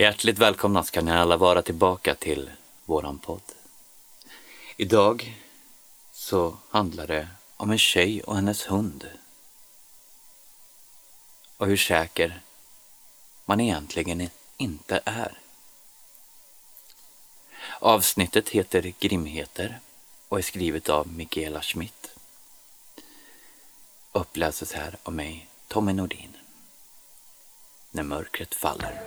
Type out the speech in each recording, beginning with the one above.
Hjärtligt välkomna ska ni alla vara tillbaka till våran podd. Idag så handlar det om en tjej och hennes hund. Och hur säker man egentligen inte är. Avsnittet heter Grimheter och är skrivet av Mikaela Schmidt. Uppläses här av mig, Tommy Nordin. När mörkret faller.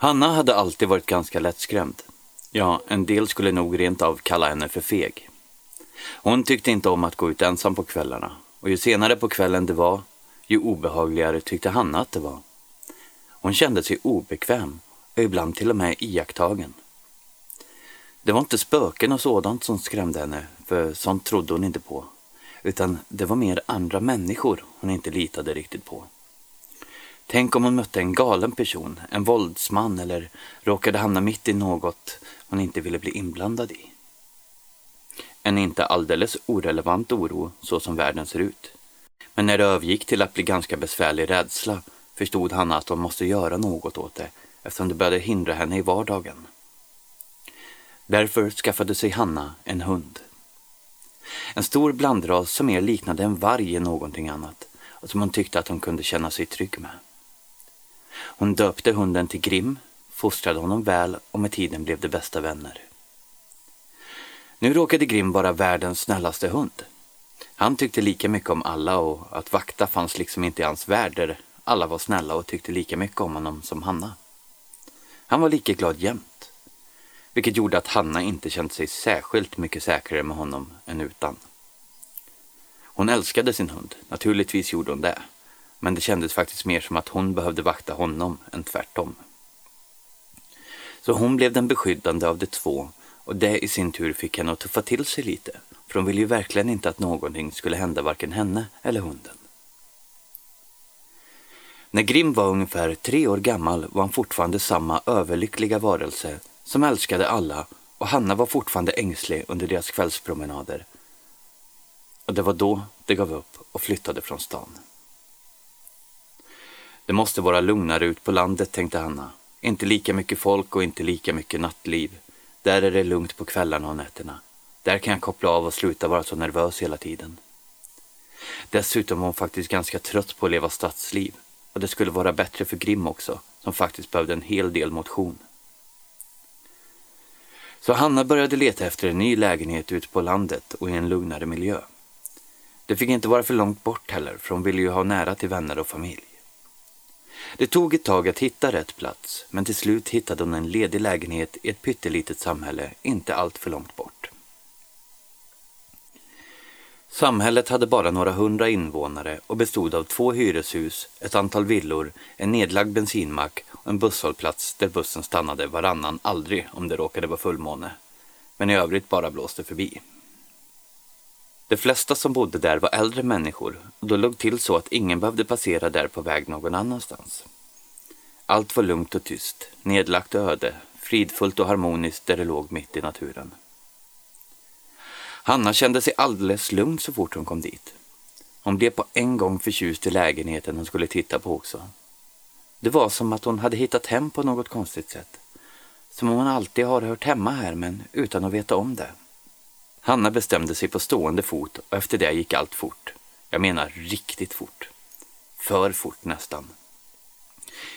Hanna hade alltid varit ganska lättskrämd. Ja, en del skulle nog rent av kalla henne för feg. Hon tyckte inte om att gå ut ensam på kvällarna och ju senare på kvällen det var, ju obehagligare tyckte Hanna att det var. Hon kände sig obekväm och ibland till och med iakttagen. Det var inte spöken och sådant som skrämde henne, för sånt trodde hon inte på. Utan det var mer andra människor hon inte litade riktigt på. Tänk om hon mötte en galen person, en våldsman eller råkade hamna mitt i något hon inte ville bli inblandad i. En inte alldeles orelevant oro så som världen ser ut. Men när det övergick till att bli ganska besvärlig rädsla förstod Hanna att hon måste göra något åt det eftersom det började hindra henne i vardagen. Därför skaffade sig Hanna en hund. En stor blandras som mer liknade en varg än någonting annat och som hon tyckte att hon kunde känna sig trygg med. Hon döpte hunden till Grim, fostrade honom väl och med tiden blev de bästa vänner. Nu råkade Grim vara världens snällaste hund. Han tyckte lika mycket om alla och att vakta fanns liksom inte i hans värld där alla var snälla och tyckte lika mycket om honom som Hanna. Han var lika glad jämt, vilket gjorde att Hanna inte kände sig särskilt mycket säkrare med honom än utan. Hon älskade sin hund, naturligtvis gjorde hon det. Men det kändes faktiskt mer som att hon behövde vakta honom än tvärtom. Så hon blev den beskyddande av de två och det i sin tur fick henne att tuffa till sig lite. För hon ville ju verkligen inte att någonting skulle hända varken henne eller hunden. När Grim var ungefär tre år gammal var han fortfarande samma överlyckliga varelse som älskade alla och Hanna var fortfarande ängslig under deras kvällspromenader. Och det var då det gav upp och flyttade från stan. Det måste vara lugnare ut på landet, tänkte Hanna. Inte lika mycket folk och inte lika mycket nattliv. Där är det lugnt på kvällarna och nätterna. Där kan jag koppla av och sluta vara så nervös hela tiden. Dessutom var hon faktiskt ganska trött på att leva stadsliv och det skulle vara bättre för Grim också, som faktiskt behövde en hel del motion. Så Hanna började leta efter en ny lägenhet ute på landet och i en lugnare miljö. Det fick inte vara för långt bort heller, för hon ville ju ha nära till vänner och familj. Det tog ett tag att hitta rätt plats, men till slut hittade hon en ledig lägenhet i ett pyttelitet samhälle inte alltför långt bort. Samhället hade bara några hundra invånare och bestod av två hyreshus, ett antal villor, en nedlagd bensinmack och en busshållplats där bussen stannade varannan aldrig om det råkade vara fullmåne. Men i övrigt bara blåste förbi. De flesta som bodde där var äldre människor och då låg till så att ingen behövde passera där på väg någon annanstans. Allt var lugnt och tyst, nedlagt och öde, fridfullt och harmoniskt där det låg mitt i naturen. Hanna kände sig alldeles lugn så fort hon kom dit. Hon blev på en gång förtjust i lägenheten hon skulle titta på också. Det var som att hon hade hittat hem på något konstigt sätt. Som om hon alltid har hört hemma här men utan att veta om det. Hanna bestämde sig på stående fot och efter det gick allt fort. Jag menar riktigt fort. För fort nästan.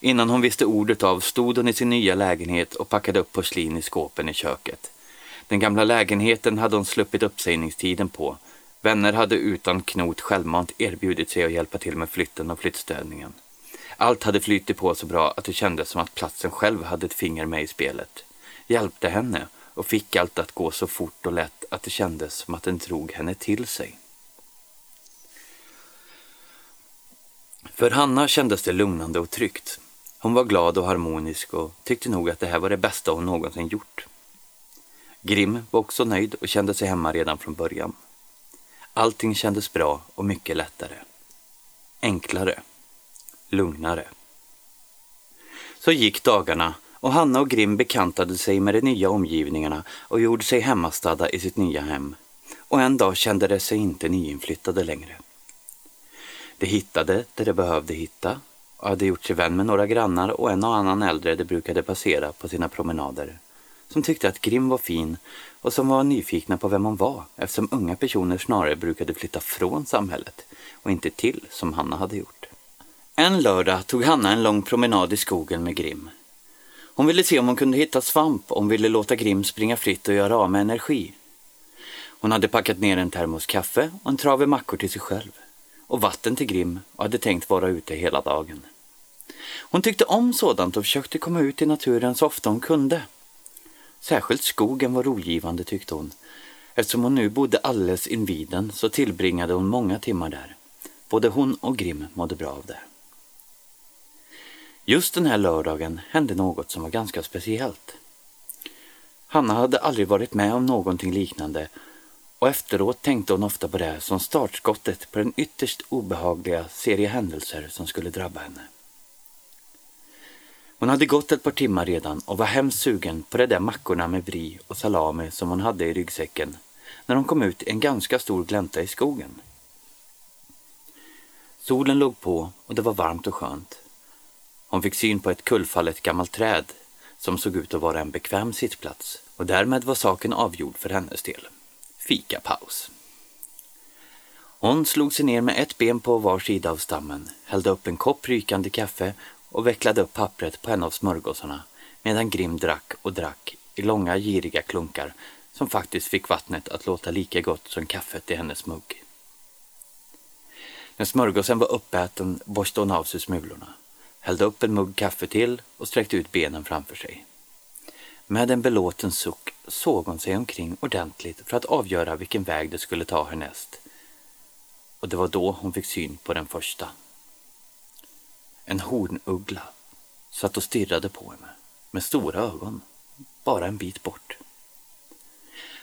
Innan hon visste ordet av stod hon i sin nya lägenhet och packade upp porslin i skåpen i köket. Den gamla lägenheten hade hon sluppit uppsägningstiden på. Vänner hade utan knot självmant erbjudit sig att hjälpa till med flytten och flyttstädningen. Allt hade flyttit på så bra att det kändes som att platsen själv hade ett finger med i spelet. Hjälpte henne och fick allt att gå så fort och lätt att det kändes som att den drog henne till sig. För Hanna kändes det lugnande och tryggt. Hon var glad och harmonisk och tyckte nog att det här var det bästa hon någonsin gjort. Grim var också nöjd och kände sig hemma redan från början. Allting kändes bra och mycket lättare. Enklare. lugnare. Så gick dagarna och Hanna och Grim bekantade sig med de nya omgivningarna och gjorde sig hemmastadda i sitt nya hem. Och en dag kände de sig inte nyinflyttade längre. De hittade det de behövde hitta och hade gjort sig vän med några grannar och en och annan äldre de brukade passera på sina promenader. Som tyckte att Grim var fin och som var nyfikna på vem hon var eftersom unga personer snarare brukade flytta från samhället och inte till som Hanna hade gjort. En lördag tog Hanna en lång promenad i skogen med Grim. Hon ville se om hon kunde hitta svamp och hon ville låta Grim springa fritt och göra av med energi. Hon hade packat ner en termos kaffe och en trave mackor till sig själv och vatten till Grim och hade tänkt vara ute hela dagen. Hon tyckte om sådant och försökte komma ut i naturen så ofta hon kunde. Särskilt skogen var rogivande tyckte hon. Eftersom hon nu bodde alldeles invid den så tillbringade hon många timmar där. Både hon och Grim mådde bra av det. Just den här lördagen hände något som var ganska speciellt. Hanna hade aldrig varit med om någonting liknande och efteråt tänkte hon ofta på det som startskottet på den ytterst obehagliga serie händelser som skulle drabba henne. Hon hade gått ett par timmar redan och var hemskt sugen på de där mackorna med brie och salami som hon hade i ryggsäcken när hon kom ut i en ganska stor glänta i skogen. Solen låg på och det var varmt och skönt. Hon fick syn på ett kullfallet gammalt träd som såg ut att vara en bekväm sittplats och därmed var saken avgjord för hennes del. Fikapaus. Hon slog sig ner med ett ben på var sida av stammen, hällde upp en kopp rykande kaffe och vecklade upp pappret på en av smörgåsarna medan Grim drack och drack i långa giriga klunkar som faktiskt fick vattnet att låta lika gott som kaffet i hennes mugg. När smörgåsen var uppäten borstade hon av sig smulorna, hällde upp en mugg kaffe till och sträckte ut benen framför sig. Med en belåten suck såg hon sig omkring ordentligt för att avgöra vilken väg det skulle ta härnäst. Och det var då hon fick syn på den första. En hornuggla satt och stirrade på henne med stora ögon, bara en bit bort.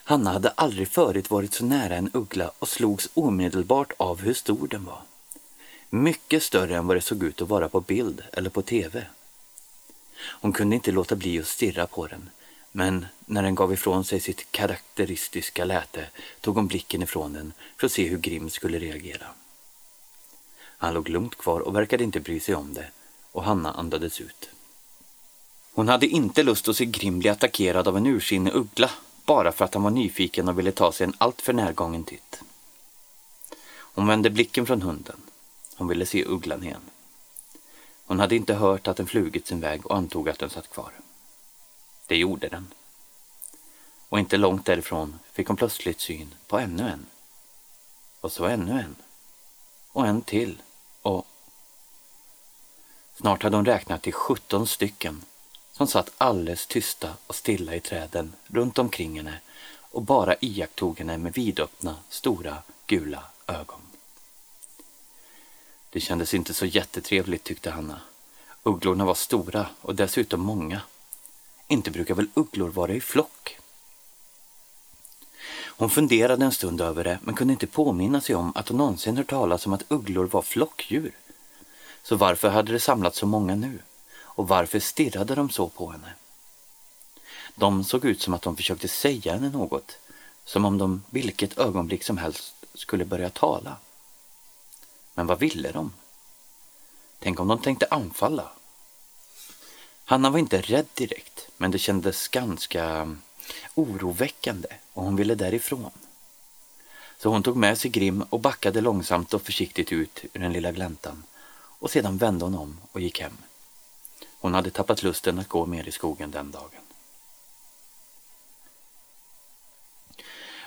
Hanna hade aldrig förut varit så nära en uggla och slogs omedelbart av hur stor den var. Mycket större än vad det såg ut att vara på bild eller på TV. Hon kunde inte låta bli att stirra på den, men när den gav ifrån sig sitt karaktäristiska läte tog hon blicken ifrån den för att se hur Grim skulle reagera. Han låg lugnt kvar och verkade inte bry sig om det och Hanna andades ut. Hon hade inte lust att se Grim bli attackerad av en ursinnig uggla bara för att han var nyfiken och ville ta sig en alltför närgången titt. Hon vände blicken från hunden. Hon ville se ugglan igen. Hon hade inte hört att den flugit sin väg och antog att den satt kvar. Det gjorde den. Och inte långt därifrån fick hon plötsligt syn på ännu en. Och så ännu en. Och en till. Och... Snart hade hon räknat till 17 stycken som satt alldeles tysta och stilla i träden runt omkring henne och bara iakttog henne med vidöppna, stora, gula ögon. Det kändes inte så jättetrevligt tyckte Hanna. Ugglorna var stora och dessutom många. Inte brukar väl ugglor vara i flock? Hon funderade en stund över det men kunde inte påminna sig om att hon någonsin hört talas om att ugglor var flockdjur. Så varför hade det samlats så många nu? Och varför stirrade de så på henne? De såg ut som att de försökte säga henne något, som om de vilket ögonblick som helst skulle börja tala. Men vad ville de? Tänk om de tänkte anfalla? Hanna var inte rädd direkt, men det kändes ganska oroväckande och hon ville därifrån. Så hon tog med sig Grim och backade långsamt och försiktigt ut ur den lilla gläntan och sedan vände hon om och gick hem. Hon hade tappat lusten att gå mer i skogen den dagen.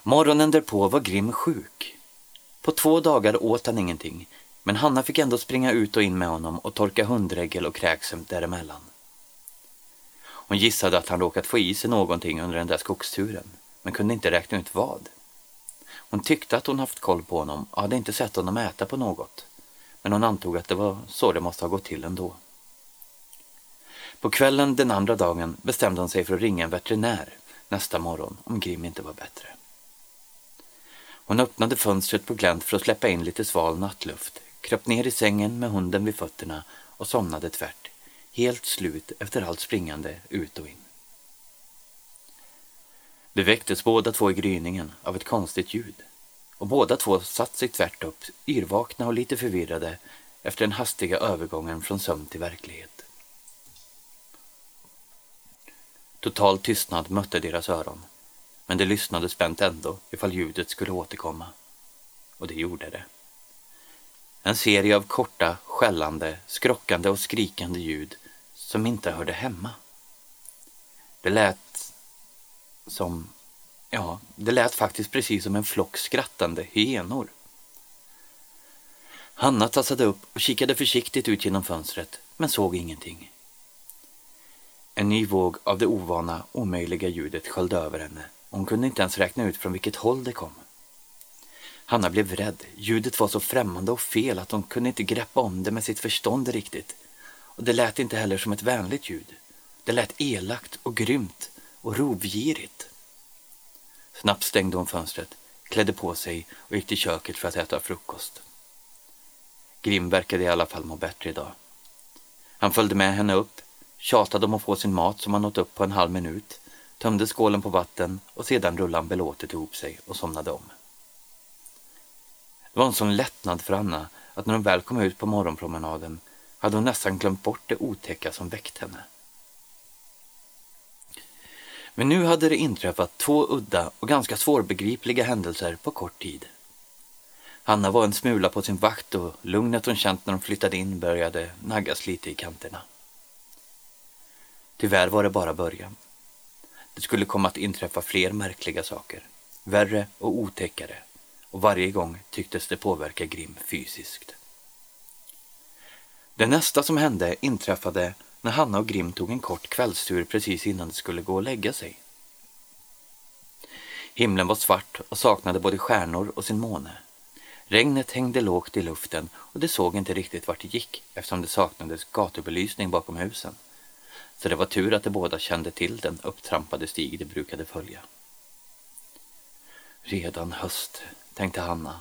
Morgonen därpå var Grim sjuk. På två dagar åt han ingenting, men Hanna fick ändå springa ut och in med honom och torka hundregel och kräksömt däremellan. Hon gissade att han råkat få i sig någonting under den där skogsturen, men kunde inte räkna ut vad. Hon tyckte att hon haft koll på honom och hade inte sett honom äta på något, men hon antog att det var så det måste ha gått till ändå. På kvällen den andra dagen bestämde hon sig för att ringa en veterinär nästa morgon om Grim inte var bättre. Hon öppnade fönstret på glänt för att släppa in lite sval nattluft, kröp ner i sängen med hunden vid fötterna och somnade tvärt, helt slut efter allt springande ut och in. De väcktes båda två i gryningen av ett konstigt ljud och båda två satt sig tvärt upp, yrvakna och lite förvirrade efter den hastiga övergången från sömn till verklighet. Total tystnad mötte deras öron, men det lyssnade spänt ändå ifall ljudet skulle återkomma. Och det gjorde det. En serie av korta, skällande, skrockande och skrikande ljud som inte hörde hemma. Det lät som, ja, det lät faktiskt precis som en flock skrattande hyenor. Hanna tassade upp och kikade försiktigt ut genom fönstret, men såg ingenting. En ny våg av det ovana, omöjliga ljudet sköljde över henne hon kunde inte ens räkna ut från vilket håll det kom. Hanna blev rädd. Ljudet var så främmande och fel att hon kunde inte greppa om det med sitt förstånd riktigt. Och det lät inte heller som ett vänligt ljud. Det lät elakt och grymt och rovgirigt. Snabbt stängde hon fönstret, klädde på sig och gick till köket för att äta frukost. Grim verkade i alla fall må bättre idag. Han följde med henne upp, tjatade om att få sin mat som han åt upp på en halv minut, tömde skålen på vatten och sedan rullade han belåtet ihop sig och somnade om. Det var en sån lättnad för Anna att när hon väl kom ut på morgonpromenaden hade hon nästan glömt bort det otäcka som väckt henne. Men nu hade det inträffat två udda och ganska svårbegripliga händelser på kort tid. Hanna var en smula på sin vakt och lugnet hon känt när hon flyttade in började naggas lite i kanterna. Tyvärr var det bara början. Det skulle komma att inträffa fler märkliga saker, värre och otäckare och varje gång tycktes det påverka Grim fysiskt. Det nästa som hände inträffade när Hanna och Grim tog en kort kvällstur precis innan de skulle gå och lägga sig. Himlen var svart och saknade både stjärnor och sin måne. Regnet hängde lågt i luften och de såg inte riktigt vart det gick eftersom det saknades gatubelysning bakom husen. Så det var tur att de båda kände till den upptrampade stig de brukade följa. Redan höst, tänkte Hanna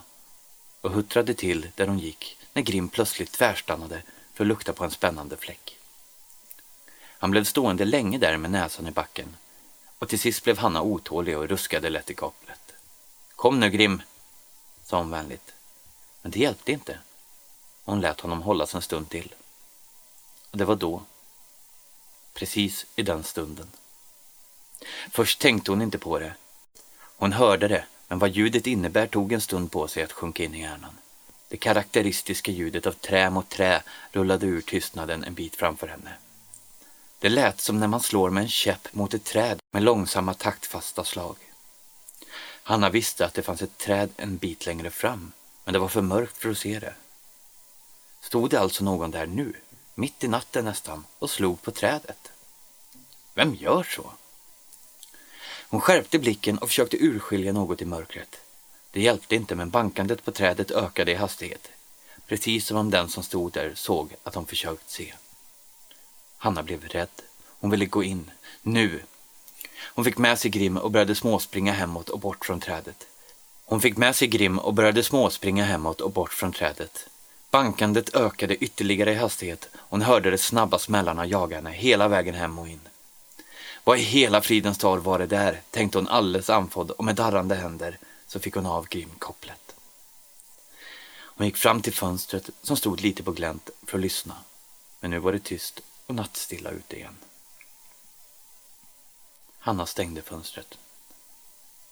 och huttrade till där hon gick när Grim plötsligt tvärstannade för att lukta på en spännande fläck. Han blev stående länge där med näsan i backen och till sist blev Hanna otålig och ruskade lätt i kopplet. Kom nu Grim, sa hon vänligt. Men det hjälpte inte. Hon lät honom hållas en stund till. Och det var då, precis i den stunden. Först tänkte hon inte på det. Hon hörde det men vad ljudet innebär tog en stund på sig att sjunka in i hjärnan. Det karaktäristiska ljudet av trä mot trä rullade ur tystnaden en bit framför henne. Det lät som när man slår med en käpp mot ett träd med långsamma taktfasta slag. Hanna visste att det fanns ett träd en bit längre fram, men det var för mörkt för att se det. Stod det alltså någon där nu, mitt i natten nästan, och slog på trädet? Vem gör så? Hon skärpte blicken och försökte urskilja något i mörkret. Det hjälpte inte men bankandet på trädet ökade i hastighet. Precis som om den som stod där såg att hon försökt se. Hanna blev rädd. Hon ville gå in. Nu! Hon fick med sig Grim och började småspringa hemåt och bort från trädet. Hon fick med sig Grim och började småspringa hemåt och bort från trädet. Bankandet ökade ytterligare i hastighet. Hon hörde de snabba smällarna jaga henne hela vägen hem och in. Vad i hela fridens dag var det där, tänkte hon alldeles andfådd och med darrande händer så fick hon av grimkopplet. Hon gick fram till fönstret som stod lite på glänt för att lyssna. Men nu var det tyst och nattstilla ute igen. Hanna stängde fönstret.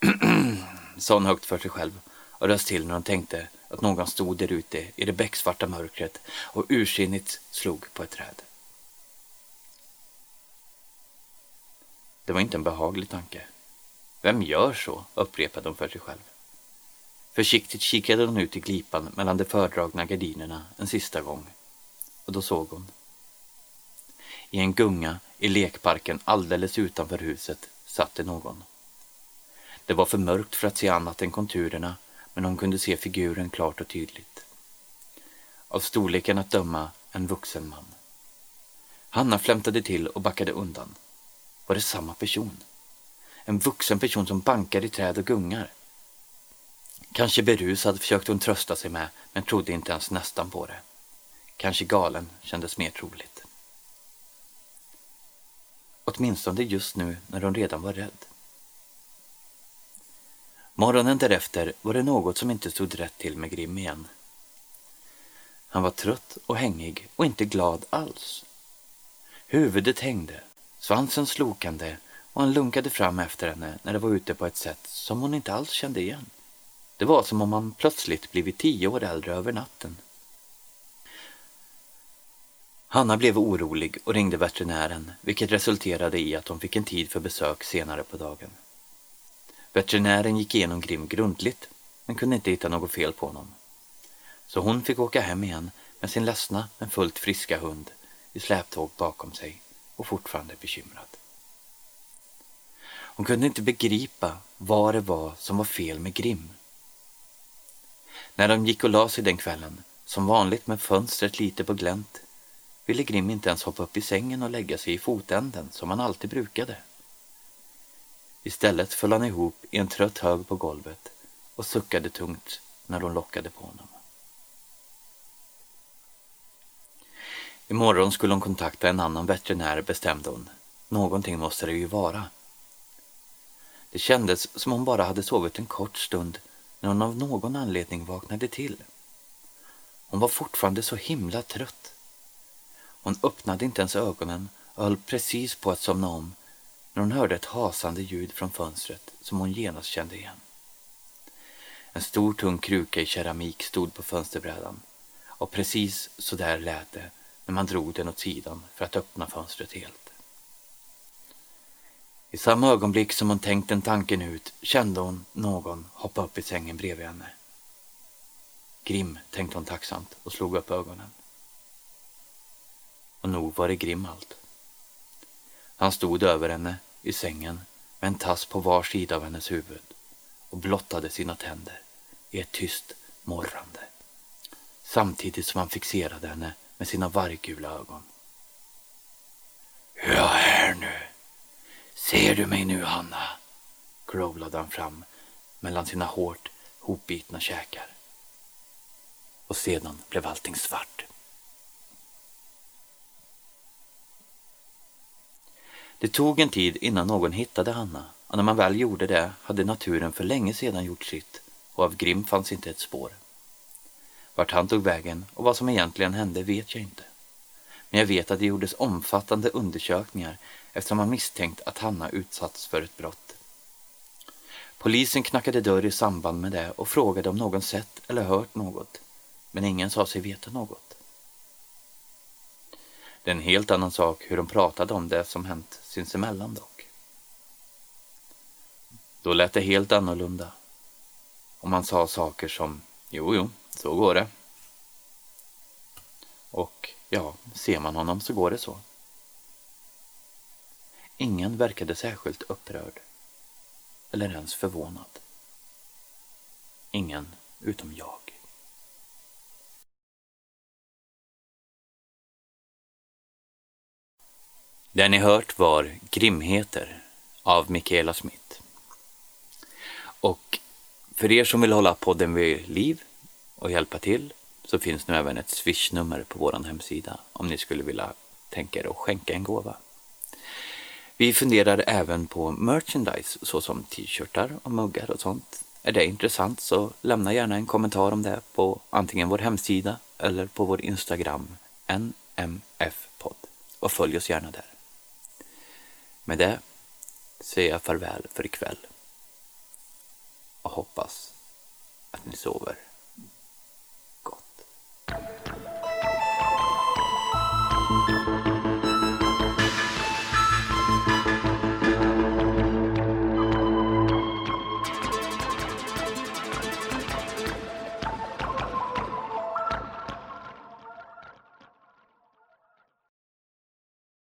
sa hon högt för sig själv och röst till när hon tänkte att någon stod där ute i det becksvarta mörkret och ursinnigt slog på ett träd. Det var inte en behaglig tanke. Vem gör så? upprepade hon för sig själv. Försiktigt kikade hon ut i glipan mellan de fördragna gardinerna en sista gång. Och då såg hon. I en gunga i lekparken alldeles utanför huset satt det någon. Det var för mörkt för att se annat än konturerna men hon kunde se figuren klart och tydligt. Av storleken att döma en vuxen man. Hanna flämtade till och backade undan. Var det samma person? En vuxen person som bankar i träd och gungar. Kanske berusad försökte hon trösta sig med, men trodde inte ens nästan på det. kanske galen, kändes mer troligt. Åtminstone just nu när hon redan var rädd. Morgonen därefter var det något som inte stod rätt till med Grim igen. Han var trött och hängig och inte glad alls. Huvudet hängde, svansen slokande och han lunkade fram efter henne när det var ute på ett sätt som hon inte alls kände igen. Det var som om han plötsligt blivit tio år äldre över natten. Hanna blev orolig och ringde veterinären, vilket resulterade i att hon fick en tid för besök senare på dagen. Veterinären gick igenom Grim grundligt, men kunde inte hitta något fel på honom. Så hon fick åka hem igen med sin ledsna men fullt friska hund i släptåg bakom sig och fortfarande bekymrad. Hon kunde inte begripa vad det var som var fel med Grim. När de gick och la sig den kvällen, som vanligt med fönstret lite på glänt, ville Grim inte ens hoppa upp i sängen och lägga sig i fotänden som han alltid brukade. Istället föll han ihop i en trött hög på golvet och suckade tungt när de lockade på honom. Imorgon skulle hon kontakta en annan veterinär bestämde hon. Någonting måste det ju vara. Det kändes som hon bara hade sovit en kort stund när hon av någon anledning vaknade till. Hon var fortfarande så himla trött. Hon öppnade inte ens ögonen och höll precis på att somna om när hon hörde ett hasande ljud från fönstret som hon genast kände igen. En stor tung kruka i keramik stod på fönsterbrädan och precis så där lät det när man drog den åt sidan för att öppna fönstret helt. I samma ögonblick som hon tänkt den tanken ut kände hon någon hoppa upp i sängen bredvid henne. Grim, tänkte hon tacksamt och slog upp ögonen. Och nog var det Grim allt. Han stod över henne i sängen med en tass på var sida av hennes huvud och blottade sina tänder i ett tyst morrande. Samtidigt som han fixerade henne med sina varggula ögon. Jag är här nu. Ser du mig nu, Hanna? growlade han fram mellan sina hårt hopbitna käkar. Och sedan blev allting svart. Det tog en tid innan någon hittade Hanna och när man väl gjorde det hade naturen för länge sedan gjort sitt och av Grim fanns inte ett spår. Vart han tog vägen och vad som egentligen hände vet jag inte. Men jag vet att det gjordes omfattande undersökningar eftersom man misstänkt att Hanna utsatts för ett brott. Polisen knackade dörr i samband med det och frågade om någon sett eller hört något, men ingen sa sig veta något. Det är en helt annan sak hur de pratade om det som hänt sinsemellan dock. Då lät det helt annorlunda. Och man sa saker som jo, jo, så går det. Och ja, ser man honom så går det så. Ingen verkade särskilt upprörd eller ens förvånad. Ingen utom jag. Det ni hört var Grimheter av Michaela Smith. Och för er som vill hålla podden vid liv och hjälpa till så finns nu även ett swishnummer på vår hemsida om ni skulle vilja tänka er att skänka en gåva. Vi funderar även på merchandise såsom t-shirtar och muggar och sånt. Är det intressant så lämna gärna en kommentar om det på antingen vår hemsida eller på vår Instagram nmfpodd och följ oss gärna där. Med det säger jag farväl för ikväll. Och hoppas att ni sover.